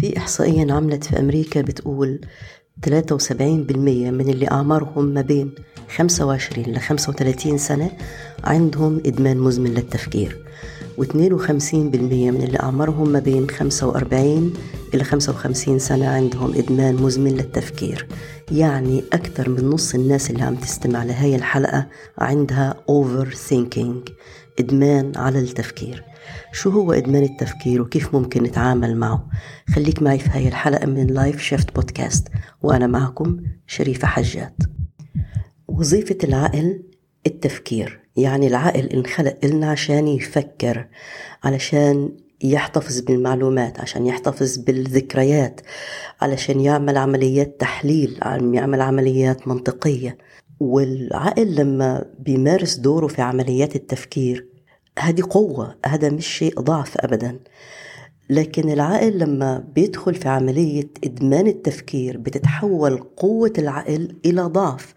في إحصائية انعملت في أمريكا بتقول 73% من اللي أعمارهم ما بين 25 ل 35 سنة عندهم إدمان مزمن للتفكير و52% من اللي أعمارهم ما بين 45 إلى 55 سنة عندهم إدمان مزمن للتفكير يعني أكثر من نص الناس اللي عم تستمع لهاي الحلقة عندها overthinking إدمان على التفكير. شو هو إدمان التفكير وكيف ممكن نتعامل معه؟ خليك معي في هاي الحلقة من لايف شيفت بودكاست وأنا معكم شريفة حجات وظيفة العقل التفكير يعني العقل انخلق لنا عشان يفكر علشان يحتفظ بالمعلومات عشان يحتفظ بالذكريات علشان يعمل عمليات تحليل يعمل عمليات منطقية. والعقل لما بيمارس دوره في عمليات التفكير هذه قوة هذا مش شيء ضعف أبدا. لكن العقل لما بيدخل في عملية إدمان التفكير بتتحول قوة العقل إلى ضعف.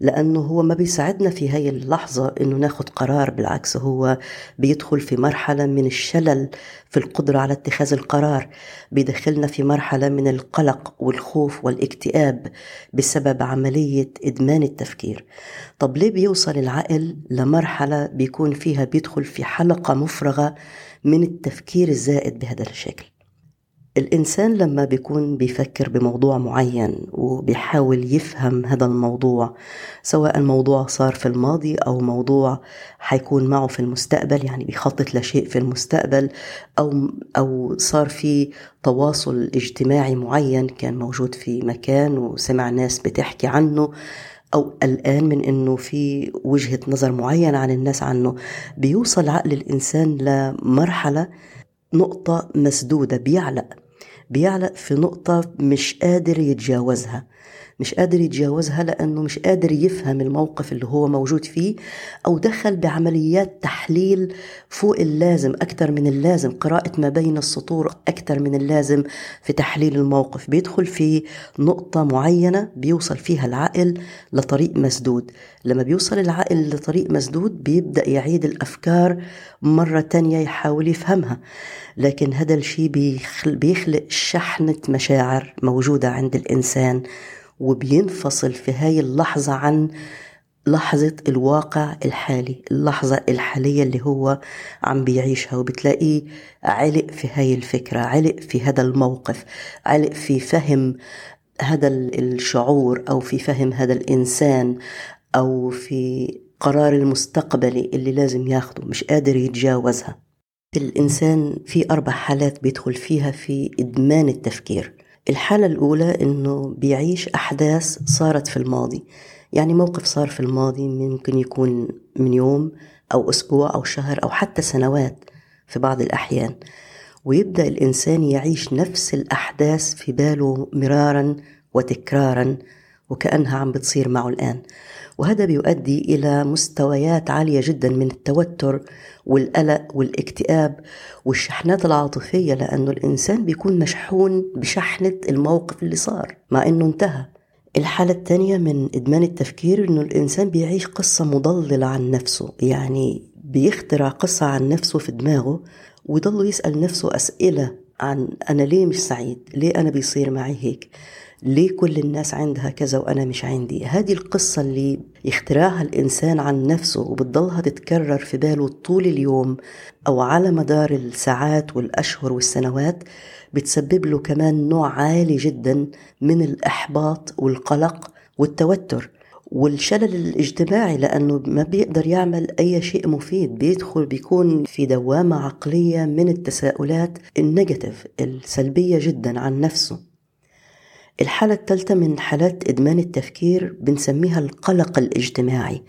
لأنه هو ما بيساعدنا في هاي اللحظة إنه ناخد قرار بالعكس هو بيدخل في مرحلة من الشلل في القدرة على اتخاذ القرار. بيدخلنا في مرحلة من القلق والخوف والاكتئاب بسبب عملية إدمان التفكير. طب ليه بيوصل العقل لمرحلة بيكون فيها بيدخل في حلقة مفرغة من التفكير الزائد بهذا الشكل؟ الإنسان لما بيكون بيفكر بموضوع معين وبيحاول يفهم هذا الموضوع سواء الموضوع صار في الماضي أو موضوع حيكون معه في المستقبل يعني بيخطط لشيء في المستقبل أو أو صار في تواصل اجتماعي معين كان موجود في مكان وسمع ناس بتحكي عنه أو قلقان من إنه في وجهة نظر معينة عن الناس عنه بيوصل عقل الإنسان لمرحلة نقطة مسدودة بيعلق. بيعلق في نقطة مش قادر يتجاوزها. مش قادر يتجاوزها لأنه مش قادر يفهم الموقف اللي هو موجود فيه أو دخل بعمليات تحليل فوق اللازم أكثر من اللازم قراءة ما بين السطور أكثر من اللازم في تحليل الموقف. بيدخل في نقطة معينة بيوصل فيها العقل لطريق مسدود. لما بيوصل العقل لطريق مسدود بيبدأ يعيد الأفكار مرة تانية يحاول يفهمها. لكن هذا الشيء بيخلق شحنة مشاعر موجودة عند الإنسان وبينفصل في هاي اللحظة عن لحظة الواقع الحالي اللحظة الحالية اللي هو عم بيعيشها. وبتلاقيه علق في هاي الفكرة علق في هذا الموقف علق في فهم هذا الشعور أو في فهم هذا الإنسان أو في قرار المستقبلي اللي لازم ياخده مش قادر يتجاوزها. الإنسان في أربع حالات بيدخل فيها في إدمان التفكير. الحالة الأولى إنه بيعيش أحداث صارت في الماضي. يعني موقف صار في الماضي ممكن يكون من يوم أو أسبوع أو شهر أو حتى سنوات في بعض الأحيان. ويبدأ الإنسان يعيش نفس الأحداث في باله مرارا وتكرارا وكأنها عم بتصير معه الآن. وهذا بيؤدي إلى مستويات عالية جدا من التوتر والقلق والاكتئاب والشحنات العاطفية لأنه الإنسان بيكون مشحون بشحنة الموقف اللي صار مع إنه انتهى. الحالة الثانية من إدمان التفكير إنه الإنسان بيعيش قصة مضللة عن نفسه يعني بيخترع قصة عن نفسه في دماغه ويضل يسأل نفسه أسئلة عن أنا ليه مش سعيد؟ ليه أنا بيصير معي هيك؟ ليه كل الناس عندها كذا وأنا مش عندي؟ هذه القصة اللي يخترعها الإنسان عن نفسه وبتضلها تتكرر في باله طول اليوم أو على مدار الساعات والأشهر والسنوات بتسبب له كمان نوع عالي جدا من الإحباط والقلق والتوتر والشلل الاجتماعي لأنه ما بيقدر يعمل أي شيء مفيد. بيدخل بيكون في دوامة عقلية من التساؤلات النيجاتيف السلبية جدا عن نفسه. الحالة الثالثة من حالات إدمان التفكير بنسميها القلق الاجتماعي.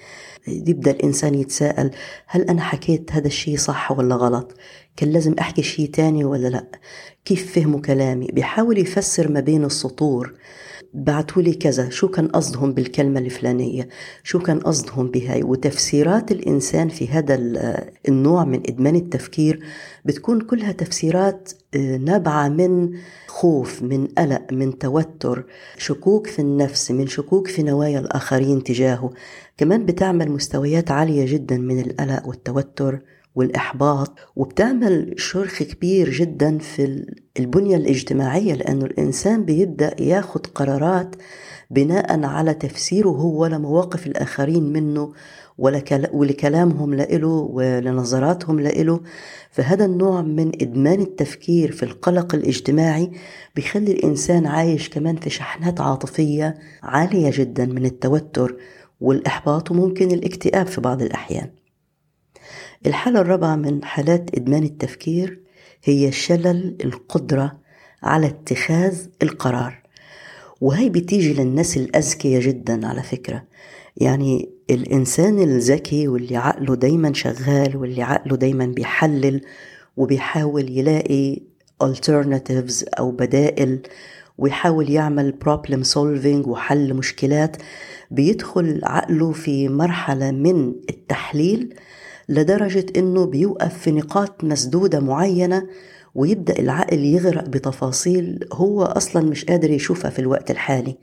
يبدأ الإنسان يتساءل هل أنا حكيت هذا الشيء صح ولا غلط؟ كان لازم أحكي شيء تاني ولا لأ؟ كيف فهموا كلامي؟ بيحاول يفسر ما بين السطور. بعتوا لي كذا. شو كان قصدهم بالكلمة الفلانية؟ شو كان قصدهم بهاي؟ وتفسيرات الإنسان في هذا النوع من إدمان التفكير بتكون كلها تفسيرات آه، نابعة من خوف من قلق من توتر شكوك في النفس من شكوك في نوايا الآخرين تجاهه. كمان بتعمل مستويات عالية جدا من القلق والتوتر والإحباط وبتعمل شرخ كبير جدا في البنية الاجتماعية لأنه الإنسان بيبدأ ياخد قرارات بناء على تفسيره هو لمواقف الآخرين منه ولكلامهم لإله ولنظراتهم لإله. فهذا النوع من إدمان التفكير في القلق الاجتماعي بيخلي الإنسان عايش كمان في شحنات عاطفية عالية جدا من التوتر والإحباط وممكن الاكتئاب في بعض الأحيان. الحالة الرابعة من حالات إدمان التفكير هي شلل القدرة على اتخاذ القرار. وهي بتيجي للناس الأذكياء جدا على فكرة. يعني الإنسان الذكي واللي عقله دايما شغال واللي عقله دايما بيحلل وبيحاول يلاقي alternatives أو بدائل ويحاول يعمل problem solving وحل مشكلات بيدخل عقله في مرحلة من التحليل لدرجة إنه بيوقف في نقاط مسدودة معينة ويبدأ العقل يغرق بتفاصيل هو أصلا مش قادر يشوفها في الوقت الحالي.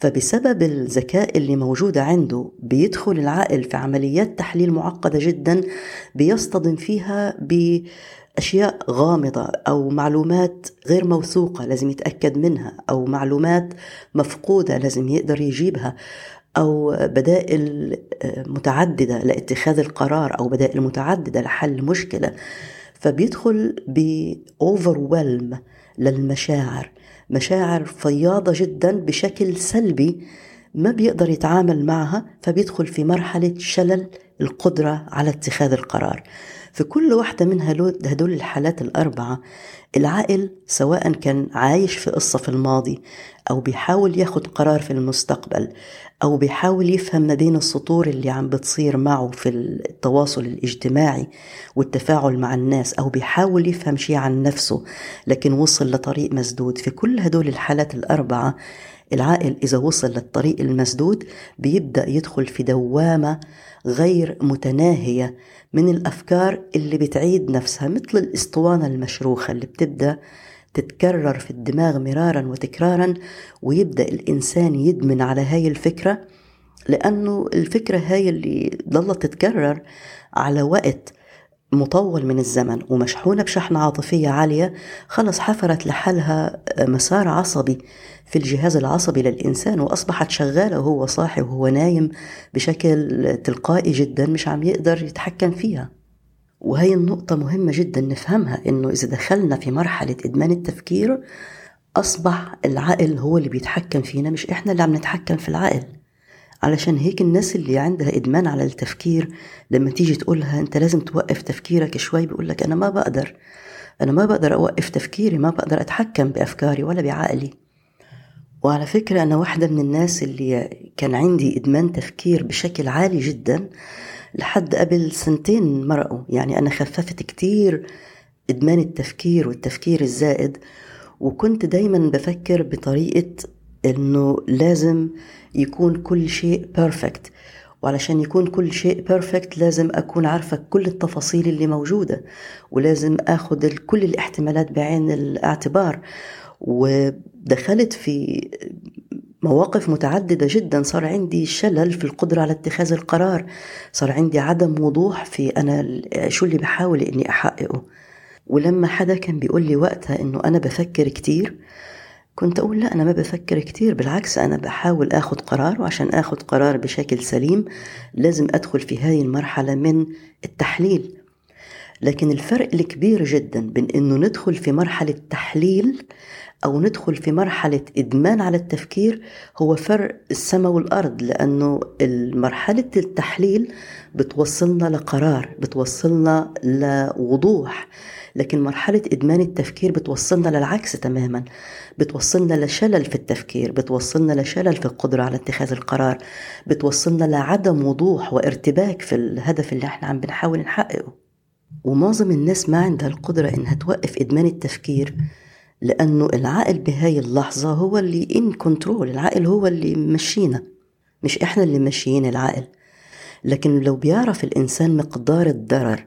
فبسبب الذكاء اللي موجودة عنده بيدخل العقل في عمليات تحليل معقدة جدا بيصطدم فيها بأشياء غامضة أو معلومات غير موثوقة لازم يتأكد منها أو معلومات مفقودة لازم يقدر يجيبها. أو بدائل متعددة لاتخاذ القرار أو بدائل متعددة لحل مشكلة فبيدخل بأوفر للمشاعر مشاعر فياضة جدا بشكل سلبي ما بيقدر يتعامل معها فبيدخل في مرحلة شلل القدرة على اتخاذ القرار. في كل واحدة من هدول الحالات الأربعة العائل سواء كان عايش في قصة في الماضي أو بيحاول ياخد قرار في المستقبل أو بيحاول يفهم ما بين السطور اللي عم بتصير معه في التواصل الاجتماعي والتفاعل مع الناس أو بيحاول يفهم شيء عن نفسه لكن وصل لطريق مسدود. في كل هدول الحالات الأربعة العائل إذا وصل للطريق المسدود بيبدأ يدخل في دوامة غير متناهية من الأفكار اللي بتعيد نفسها مثل الإسطوانة المشروخة اللي بتبدأ تتكرر في الدماغ مرارا وتكرارا ويبدأ الإنسان يدمن على هاي الفكرة لأنه الفكرة هاي اللي ضلت تتكرر على وقت مطول من الزمن ومشحونة بشحنة عاطفية عالية خلص حفرت لحالها مسار عصبي في الجهاز العصبي للإنسان وأصبحت شغالة وهو صاحي وهو نايم بشكل تلقائي جدا مش عم يقدر يتحكم فيها. وهي النقطة مهمة جدا نفهمها إنه إذا دخلنا في مرحلة إدمان التفكير أصبح العقل هو اللي بيتحكم فينا مش إحنا اللي عم نتحكم في العقل. علشان هيك الناس اللي عندها إدمان على التفكير لما تيجي تقولها أنت لازم توقف تفكيرك شوي بيقول لك أنا ما بقدر أنا ما بقدر أوقف تفكيري ما بقدر أتحكم بأفكاري ولا بعقلي. وعلى فكرة أنا واحدة من الناس اللي كان عندي إدمان تفكير بشكل عالي جدا لحد قبل سنتين مرقوا. يعني أنا خففت كتير إدمان التفكير والتفكير الزائد وكنت دايما بفكر بطريقة إنه لازم يكون كل شيء perfect وعلشان يكون كل شيء perfect لازم أكون عارفة كل التفاصيل اللي موجودة ولازم أخذ كل الاحتمالات بعين الاعتبار. ودخلت في مواقف متعددة جدا. صار عندي شلل في القدرة على اتخاذ القرار. صار عندي عدم وضوح في أنا شو اللي بحاول إني أحققه. ولما حدا كان بيقول لي وقتها إنه أنا بفكر كتير كنت أقول لا أنا ما بفكر كتير بالعكس أنا بحاول أخذ قرار وعشان أخذ قرار بشكل سليم لازم أدخل في هذه المرحلة من التحليل. لكن الفرق الكبير جدا بين إنه ندخل في مرحلة تحليل أو ندخل في مرحلة إدمان على التفكير هو فرق السماء والأرض لأنه مرحله التحليل بتوصلنا لقرار بتوصلنا لوضوح لكن مرحلة إدمان التفكير بتوصلنا للعكس تماما بتوصلنا لشلل في التفكير بتوصلنا لشلل في القدرة على اتخاذ القرار بتوصلنا لعدم وضوح وارتباك في الهدف اللي إحنا عم بنحاول نحققه. ومعظم الناس ما عندها القدرة إنها توقف إدمان التفكير. لأنه العقل بهاي اللحظة هو اللي إن كنترول العقل هو اللي مشينا. مش إحنا اللي ماشيين العقل لكن لو بيعرف الإنسان مقدار الضرر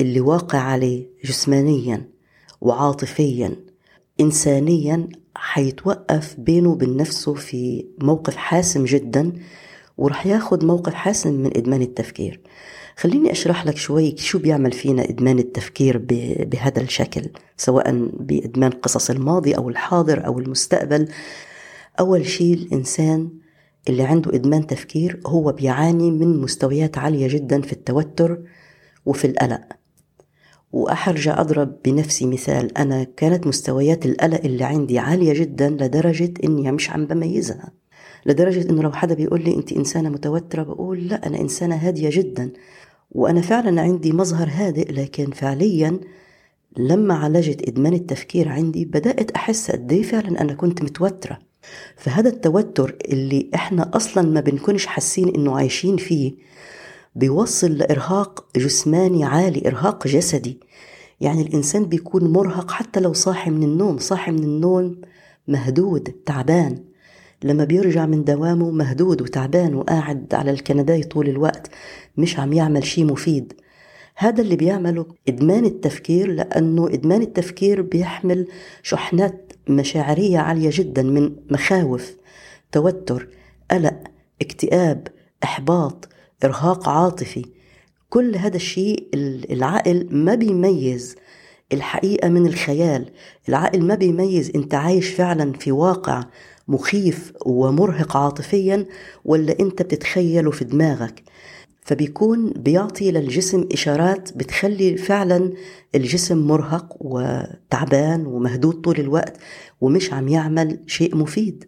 اللي واقع عليه جسمانيا وعاطفيا إنسانيا حيتوقف بينه وبين نفسه في موقف حاسم جدا ورح ياخد موقف حاسم من إدمان التفكير. خليني أشرح لك شوي شو بيعمل فينا إدمان التفكير بهذا الشكل سواء بإدمان قصص الماضي أو الحاضر أو المستقبل. أول شيء الإنسان اللي عنده إدمان تفكير هو بيعاني من مستويات عالية جدا في التوتر وفي القلق. وأحرجع أضرب بنفسي مثال أنا كانت مستويات القلق اللي عندي عالية جدا لدرجة إني مش عم بميزها. لدرجة إنه لو حدا بيقول لي أنت إنسانة متوترة بقول لا أنا إنسانة هادية جدا. وأنا فعلا عندي مظهر هادئ لكن فعليا لما عالجت إدمان التفكير عندي بدأت أحس قد إيه فعلا أنا كنت متوترة. فهذا التوتر اللي إحنا أصلا ما بنكونش حاسين إنه عايشين فيه بيوصل لإرهاق جسماني عالي إرهاق جسدي. يعني الإنسان بيكون مرهق حتى لو صاحي من النوم صاحي من النوم مهدود تعبان. لما بيرجع من دوامه مهدود وتعبان وقاعد على الكنباي طول الوقت مش عم يعمل شيء مفيد. هذا اللي بيعمله إدمان التفكير لأنه إدمان التفكير بيحمل شحنات مشاعرية عالية جدا من مخاوف توتر قلق اكتئاب إحباط إرهاق عاطفي. كل هذا الشيء العقل ما بيميز الحقيقة من الخيال. العقل ما بيميز أنت عايش فعلا في واقع مخيف ومرهق عاطفيا ولا أنت بتتخيله في دماغك؟ فبيكون بيعطي للجسم إشارات بتخلي فعلا الجسم مرهق وتعبان ومهدود طول الوقت ومش عم يعمل شيء مفيد.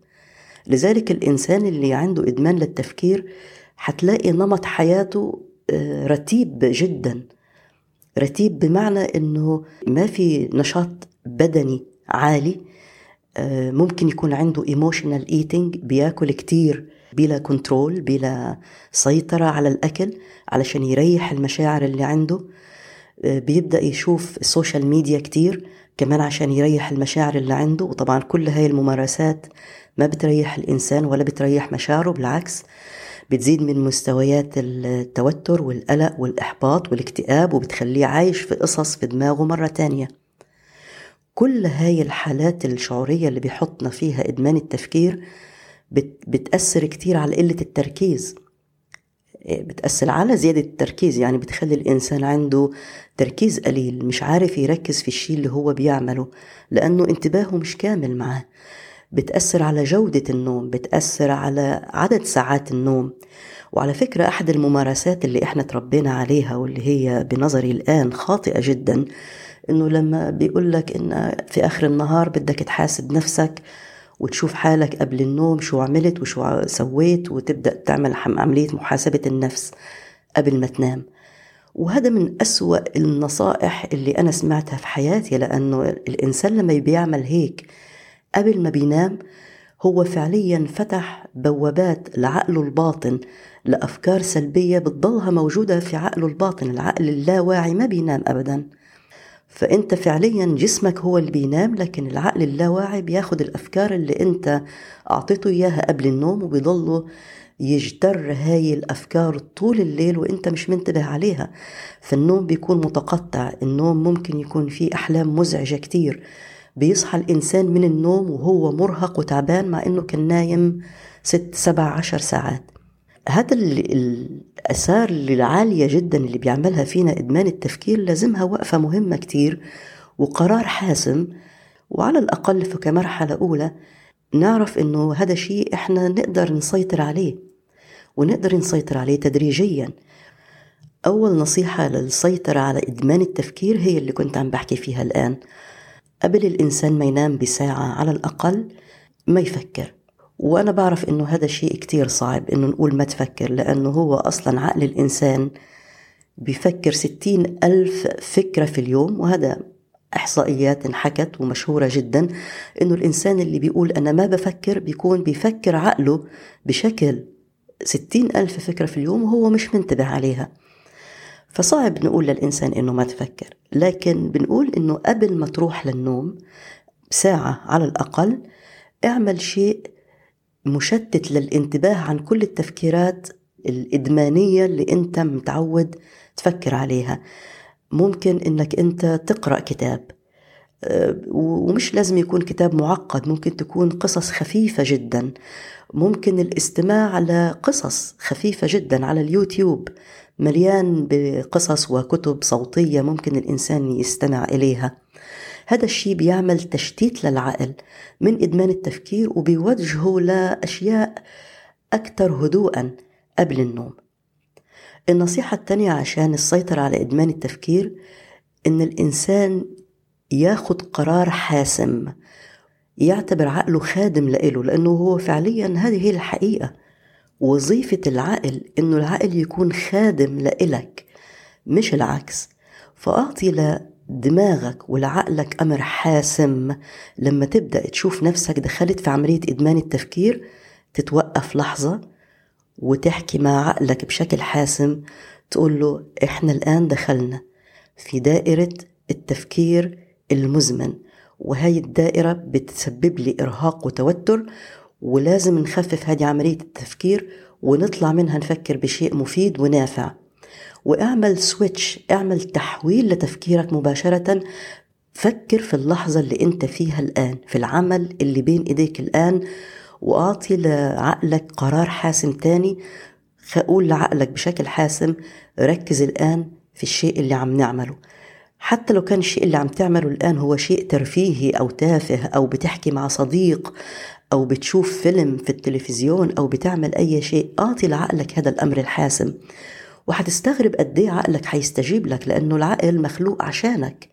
لذلك الإنسان اللي عنده إدمان للتفكير حتلاقي نمط حياته آه، رتيب جدا. رتيب بمعنى إنه ما في نشاط بدني عالي ممكن يكون عنده emotional eating بياكل كتير بلا control بلا سيطرة على الأكل علشان يريح المشاعر اللي عنده. آه، بيبدأ يشوف ال social media كتير كمان عشان يريح المشاعر اللي عنده. وطبعا كل هاي الممارسات ما بتريح الإنسان ولا بتريح مشاعره بالعكس بتزيد من مستويات التوتر والقلق والإحباط والاكتئاب وبتخليه عايش في قصص في دماغه مرة تانية. كل هاي الحالات الشعورية اللي بيحطنا فيها إدمان التفكير بتأثر كتير على قلة التركيز. بتأثر على زيادة التركيز. يعني بتخلي الإنسان عنده تركيز قليل مش عارف يركز في الشيء اللي هو بيعمله لأنه انتباهه مش كامل معاه. بتأثر على جودة النوم بتأثر على عدد ساعات النوم. وعلى فكرة أحد الممارسات اللي إحنا تربينا عليها واللي هي بنظري الآن خاطئة جدا إنه لما بيقول لك إن في آخر النهار بدك تحاسب نفسك وتشوف حالك قبل النوم شو عملت وشو سويت وتبدأ تعمل عملية محاسبة النفس قبل ما تنام. وهذا من أسوأ النصائح اللي أنا سمعتها في حياتي لأنه الإنسان لما بيعمل هيك قبل ما بينام هو فعليا فتح بوابات لعقله الباطن لأفكار سلبية بتضلها موجودة في عقله الباطن العقل اللاواعي ما بينام أبدا. فأنت فعليا جسمك هو اللي بينام لكن العقل اللاواعي بياخد الأفكار اللي أنت أعطيته إياها قبل النوم وبيضله يجتر هاي الأفكار طول الليل وإنت مش منتبه عليها. فالنوم بيكون متقطع النوم ممكن يكون فيه أحلام مزعجة كتير. بيصحى الإنسان من النوم وهو مرهق وتعبان مع إنه كان نايم ست سبع عشر ساعات. هذا الآثار العالية جدا اللي بيعملها فينا إدمان التفكير لازمها وقفة مهمة كتير وقرار حاسم وعلى الأقل كمرحلة أولى نعرف إنه هذا شيء إحنا نقدر نسيطر عليه ونقدر نسيطر عليه تدريجيا. أول نصيحة للسيطرة على إدمان التفكير هي اللي كنت عم بحكي فيها الآن. قبل الإنسان ما ينام بساعة على الأقل ما يفكر. وأنا بعرف إنه هذا شيء كتير صعب إنه نقول ما تفكر لأنه هو أصلا عقل الإنسان بيفكر ستين ألف فكرة في اليوم وهذا إحصائيات انحكت ومشهورة جدا إنه الإنسان اللي بيقول أنا ما بفكر بيكون بيفكر عقله بشكل ستين ألف فكرة في اليوم وهو مش منتبه عليها. فصعب نقول للإنسان إنه ما تفكر لكن بنقول إنه قبل ما تروح للنوم بساعة على الأقل اعمل شيء مشتت للانتباه عن كل التفكيرات الإدمانية اللي أنت متعود تفكر عليها. ممكن إنك أنت تقرأ كتاب آه، ومش لازم يكون كتاب معقد ممكن تكون قصص خفيفة جدا. ممكن الاستماع لقصص خفيفة جدا على اليوتيوب مليان بقصص وكتب صوتية ممكن الإنسان يستمع إليها. هذا الشيء بيعمل تشتيت للعقل من إدمان التفكير وبيوجهه لأشياء أكثر هدوءا قبل النوم. النصيحة الثانية عشان السيطرة على إدمان التفكير إن الإنسان ياخد قرار حاسم يعتبر عقله خادم لإله لأنه هو فعليا هذه هي الحقيقة. وظيفة العقل إنه العقل يكون خادم لإلك مش العكس. فأعطي لدماغك ولعقلك أمر حاسم. لما تبدأ تشوف نفسك دخلت في عملية إدمان التفكير تتوقف لحظة وتحكي مع عقلك بشكل حاسم تقول له إحنا الآن دخلنا في دائرة التفكير المزمن وهي الدائرة بتسبب لي إرهاق وتوتر ولازم نخفف هذه عملية التفكير ونطلع منها نفكر بشيء مفيد ونافع. واعمل سويتش اعمل تحويل لتفكيرك مباشرة. فكر في اللحظة اللي انت فيها الآن في العمل اللي بين ايديك الآن واعطي لعقلك قرار حاسم تاني. قول لعقلك بشكل حاسم ركز الآن في الشيء اللي عم نعمله. حتى لو كان الشيء اللي عم تعمله الآن هو شيء ترفيهي أو تافه أو بتحكي مع صديق أو بتشوف فيلم في التلفزيون أو بتعمل أي شيء أعطي لعقلك هذا الأمر الحاسم. وحتستغرب قد إيه عقلك حيستجيب لك لأنه العقل مخلوق عشانك.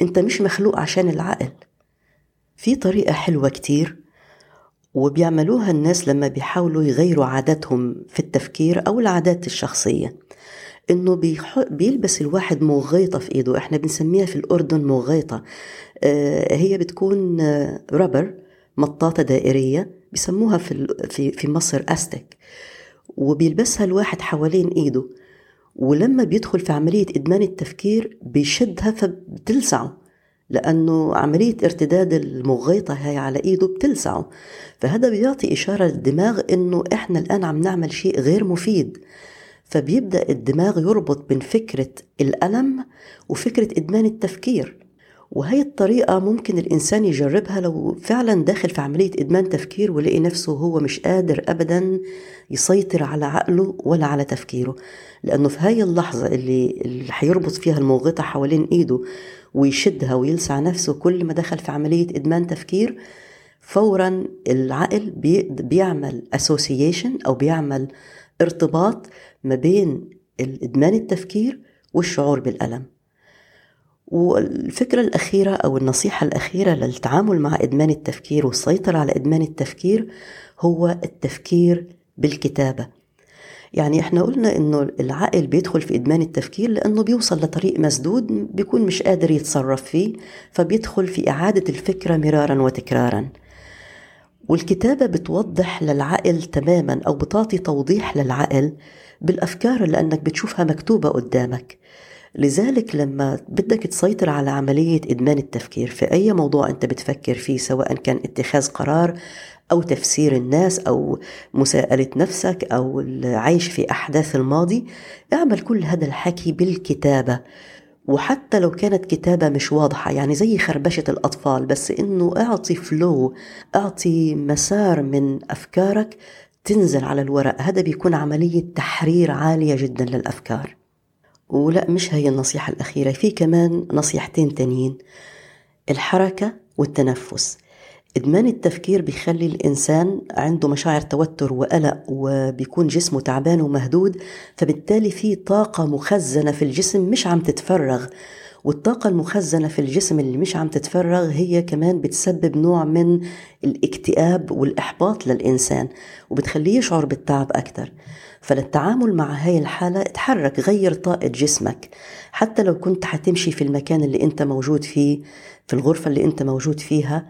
أنت مش مخلوق عشان العقل. في طريقة حلوة كتير وبيعملوها الناس لما بيحاولوا يغيروا عاداتهم في التفكير أو العادات الشخصية. إنه بيلبس الواحد مغيطة في إيده إحنا بنسميها في الأردن مغيطة. آه هي بتكون ربر مطاطة دائرية بسموها في في في مصر أستك. وبيلبسها الواحد حوالين إيده. ولما بيدخل في عملية إدمان التفكير بيشدها فبتلسعه لأنه عملية ارتداد المغيطة هاي على إيده بتلسعه. فهذا بيعطي إشارة للدماغ إنه إحنا الآن عم نعمل شيء غير مفيد. فبيبدأ الدماغ يربط بين فكرة الألم وفكرة إدمان التفكير. وهي الطريقة ممكن الإنسان يجربها لو فعلا داخل في عملية إدمان تفكير ولقي نفسه هو مش قادر أبدا يسيطر على عقله ولا على تفكيره. لأنه في هاي اللحظة اللي, اللي حيربط فيها الموغطة حوالين إيده ويشدها ويلسع نفسه كل ما دخل في عملية إدمان تفكير فورا العقل بيعمل اسوسيشن أو بيعمل ارتباط ما بين الإدمان التفكير والشعور بالألم. والفكرة الأخيرة أو النصيحة الأخيرة للتعامل مع إدمان التفكير والسيطرة على إدمان التفكير هو التفكير بالكتابة. يعني إحنا قلنا إنه العقل بيدخل في إدمان التفكير لأنه بيوصل لطريق مسدود بيكون مش قادر يتصرف فيه فبيدخل في إعادة الفكرة مرارا وتكرارا. والكتابة بتوضح للعقل تماما أو بتعطي توضيح للعقل بالأفكار اللي أنك بتشوفها مكتوبة قدامك. لذلك لما بدك تسيطر على عملية إدمان التفكير في أي موضوع أنت بتفكر فيه سواء كان اتخاذ قرار أو تفسير الناس أو مساءلة نفسك أو العيش في أحداث الماضي اعمل كل هذا الحكي بالكتابة. وحتى لو كانت كتابة مش واضحة يعني زي خربشة الأطفال بس إنه أعطي فلو أعطي مسار من أفكارك تنزل على الورق. هذا بيكون عملية تحرير عالية جدا للأفكار. ولا مش هي النصيحة الأخيرة في كمان نصيحتين تانيين. الحركة والتنفس. إدمان التفكير بيخلي الإنسان عنده مشاعر توتر وقلق وبيكون جسمه تعبان ومهدود فبالتالي في طاقة مخزنة في الجسم مش عم تتفرغ. والطاقة المخزنة في الجسم اللي مش عم تتفرغ هي كمان بتسبب نوع من الاكتئاب والإحباط للإنسان وبتخليه يشعر بالتعب أكثر فللتعامل مع هاي الحالة اتحرك غير طاقة جسمك. حتى لو كنت حتمشي في المكان اللي انت موجود فيه في الغرفة اللي انت موجود فيها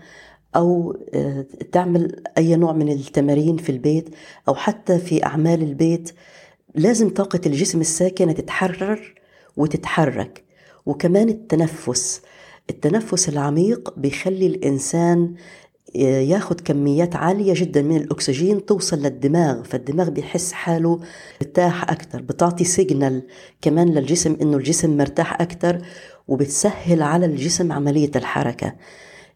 أو آه، تعمل أي نوع من التمارين في البيت أو حتى في أعمال البيت لازم طاقة الجسم الساكنة تتحرر وتتحرك. وكمان التنفس. التنفس العميق بيخلي الإنسان ياخد كميات عالية جدا من الأكسجين توصل للدماغ فالدماغ بيحس حاله مرتاح أكتر بتعطي سيجنال كمان للجسم إنه الجسم مرتاح أكتر وبتسهل على الجسم عملية الحركة.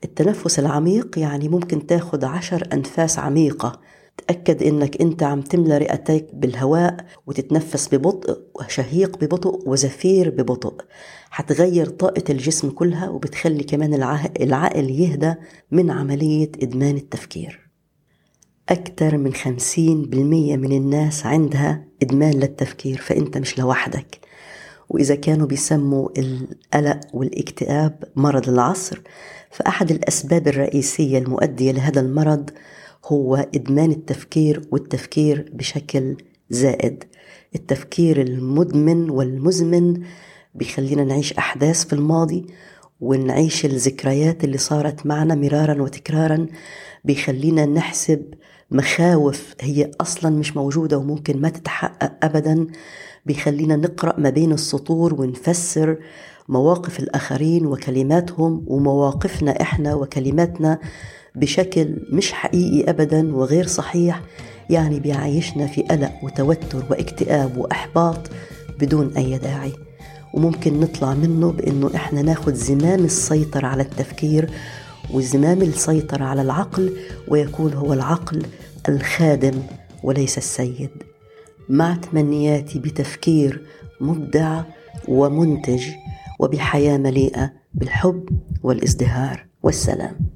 التنفس العميق يعني ممكن تاخد عشر أنفاس عميقة. تأكد إنك أنت عم تملى رئتيك بالهواء وتتنفس ببطء وشهيق ببطء وزفير ببطء. حتغير طاقة الجسم كلها وبتخلي كمان العقل يهدى من عملية إدمان التفكير. أكثر من خمسين بالمية من الناس عندها إدمان للتفكير فأنت مش لوحدك. وإذا كانوا بيسموا القلق والاكتئاب مرض العصر فأحد الأسباب الرئيسية المؤدية لهذا المرض هو إدمان التفكير والتفكير بشكل زائد. التفكير المدمن والمزمن بيخلينا نعيش أحداث في الماضي ونعيش الذكريات اللي صارت معنا مرارا وتكرارا. بيخلينا نحسب مخاوف هي أصلا مش موجودة وممكن ما تتحقق أبدا. بيخلينا نقرأ ما بين السطور ونفسر مواقف الآخرين وكلماتهم ومواقفنا إحنا وكلماتنا بشكل مش حقيقي ابدا وغير صحيح. يعني بيعيشنا في قلق وتوتر واكتئاب وإحباط بدون أي داعي. وممكن نطلع منه بإنه إحنا ناخد زمام السيطرة على التفكير وزمام السيطرة على العقل ويكون هو العقل الخادم وليس السيد. مع تمنياتي بتفكير مبدع ومنتج وبحياة مليئة بالحب والازدهار. والسلام.